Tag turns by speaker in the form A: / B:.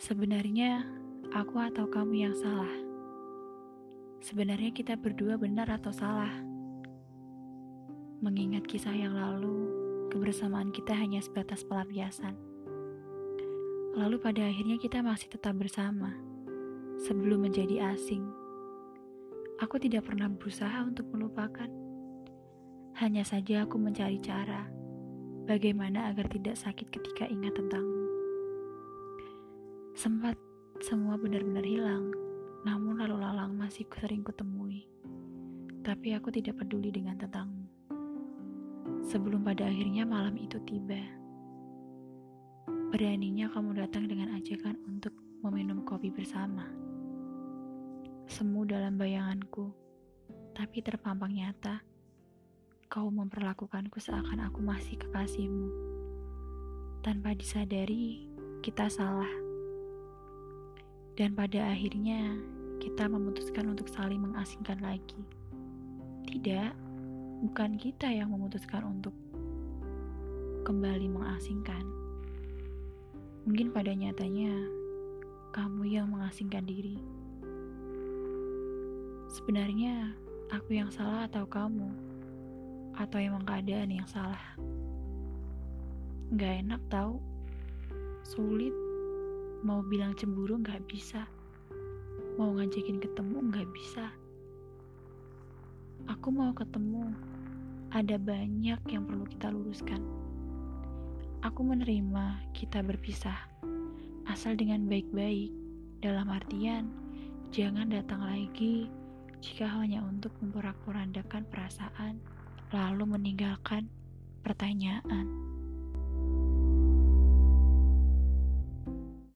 A: Sebenarnya, aku atau kamu yang salah. Sebenarnya kita berdua benar atau salah. Mengingat kisah yang lalu, kebersamaan kita hanya sebatas pelampiasan. Lalu pada akhirnya kita masih tetap bersama, sebelum menjadi asing. Aku tidak pernah berusaha untuk melupakan. Hanya saja aku mencari cara bagaimana agar tidak sakit ketika ingat tentangmu. Sempat semua benar-benar hilang, namun lalu lalang masih sering kutemui. Tapi aku tidak peduli dengan tentangmu. Sebelum pada akhirnya malam itu tiba. Beraninya kamu datang dengan ajakan untuk meminum kopi bersama. Semu dalam bayanganku, tapi terpampang nyata. Kau memperlakukanku seakan aku masih kekasihmu. Tanpa disadari, kita salah. Dan pada akhirnya, kita memutuskan untuk saling mengasingkan lagi. Tidak, bukan kita yang memutuskan untuk kembali mengasingkan. Mungkin pada nyatanya, kamu yang mengasingkan diri. Sebenarnya, aku yang salah atau kamu? Atau emang keadaan yang salah? Gak enak tau, sulit Mau bilang cemburu nggak bisa. Mau ngajakin ketemu nggak bisa. Aku mau ketemu. Ada banyak yang perlu kita luruskan. Aku menerima kita berpisah. Asal dengan baik-baik. Dalam artian, jangan datang lagi jika hanya untuk memporak-porandakan perasaan, lalu meninggalkan pertanyaan.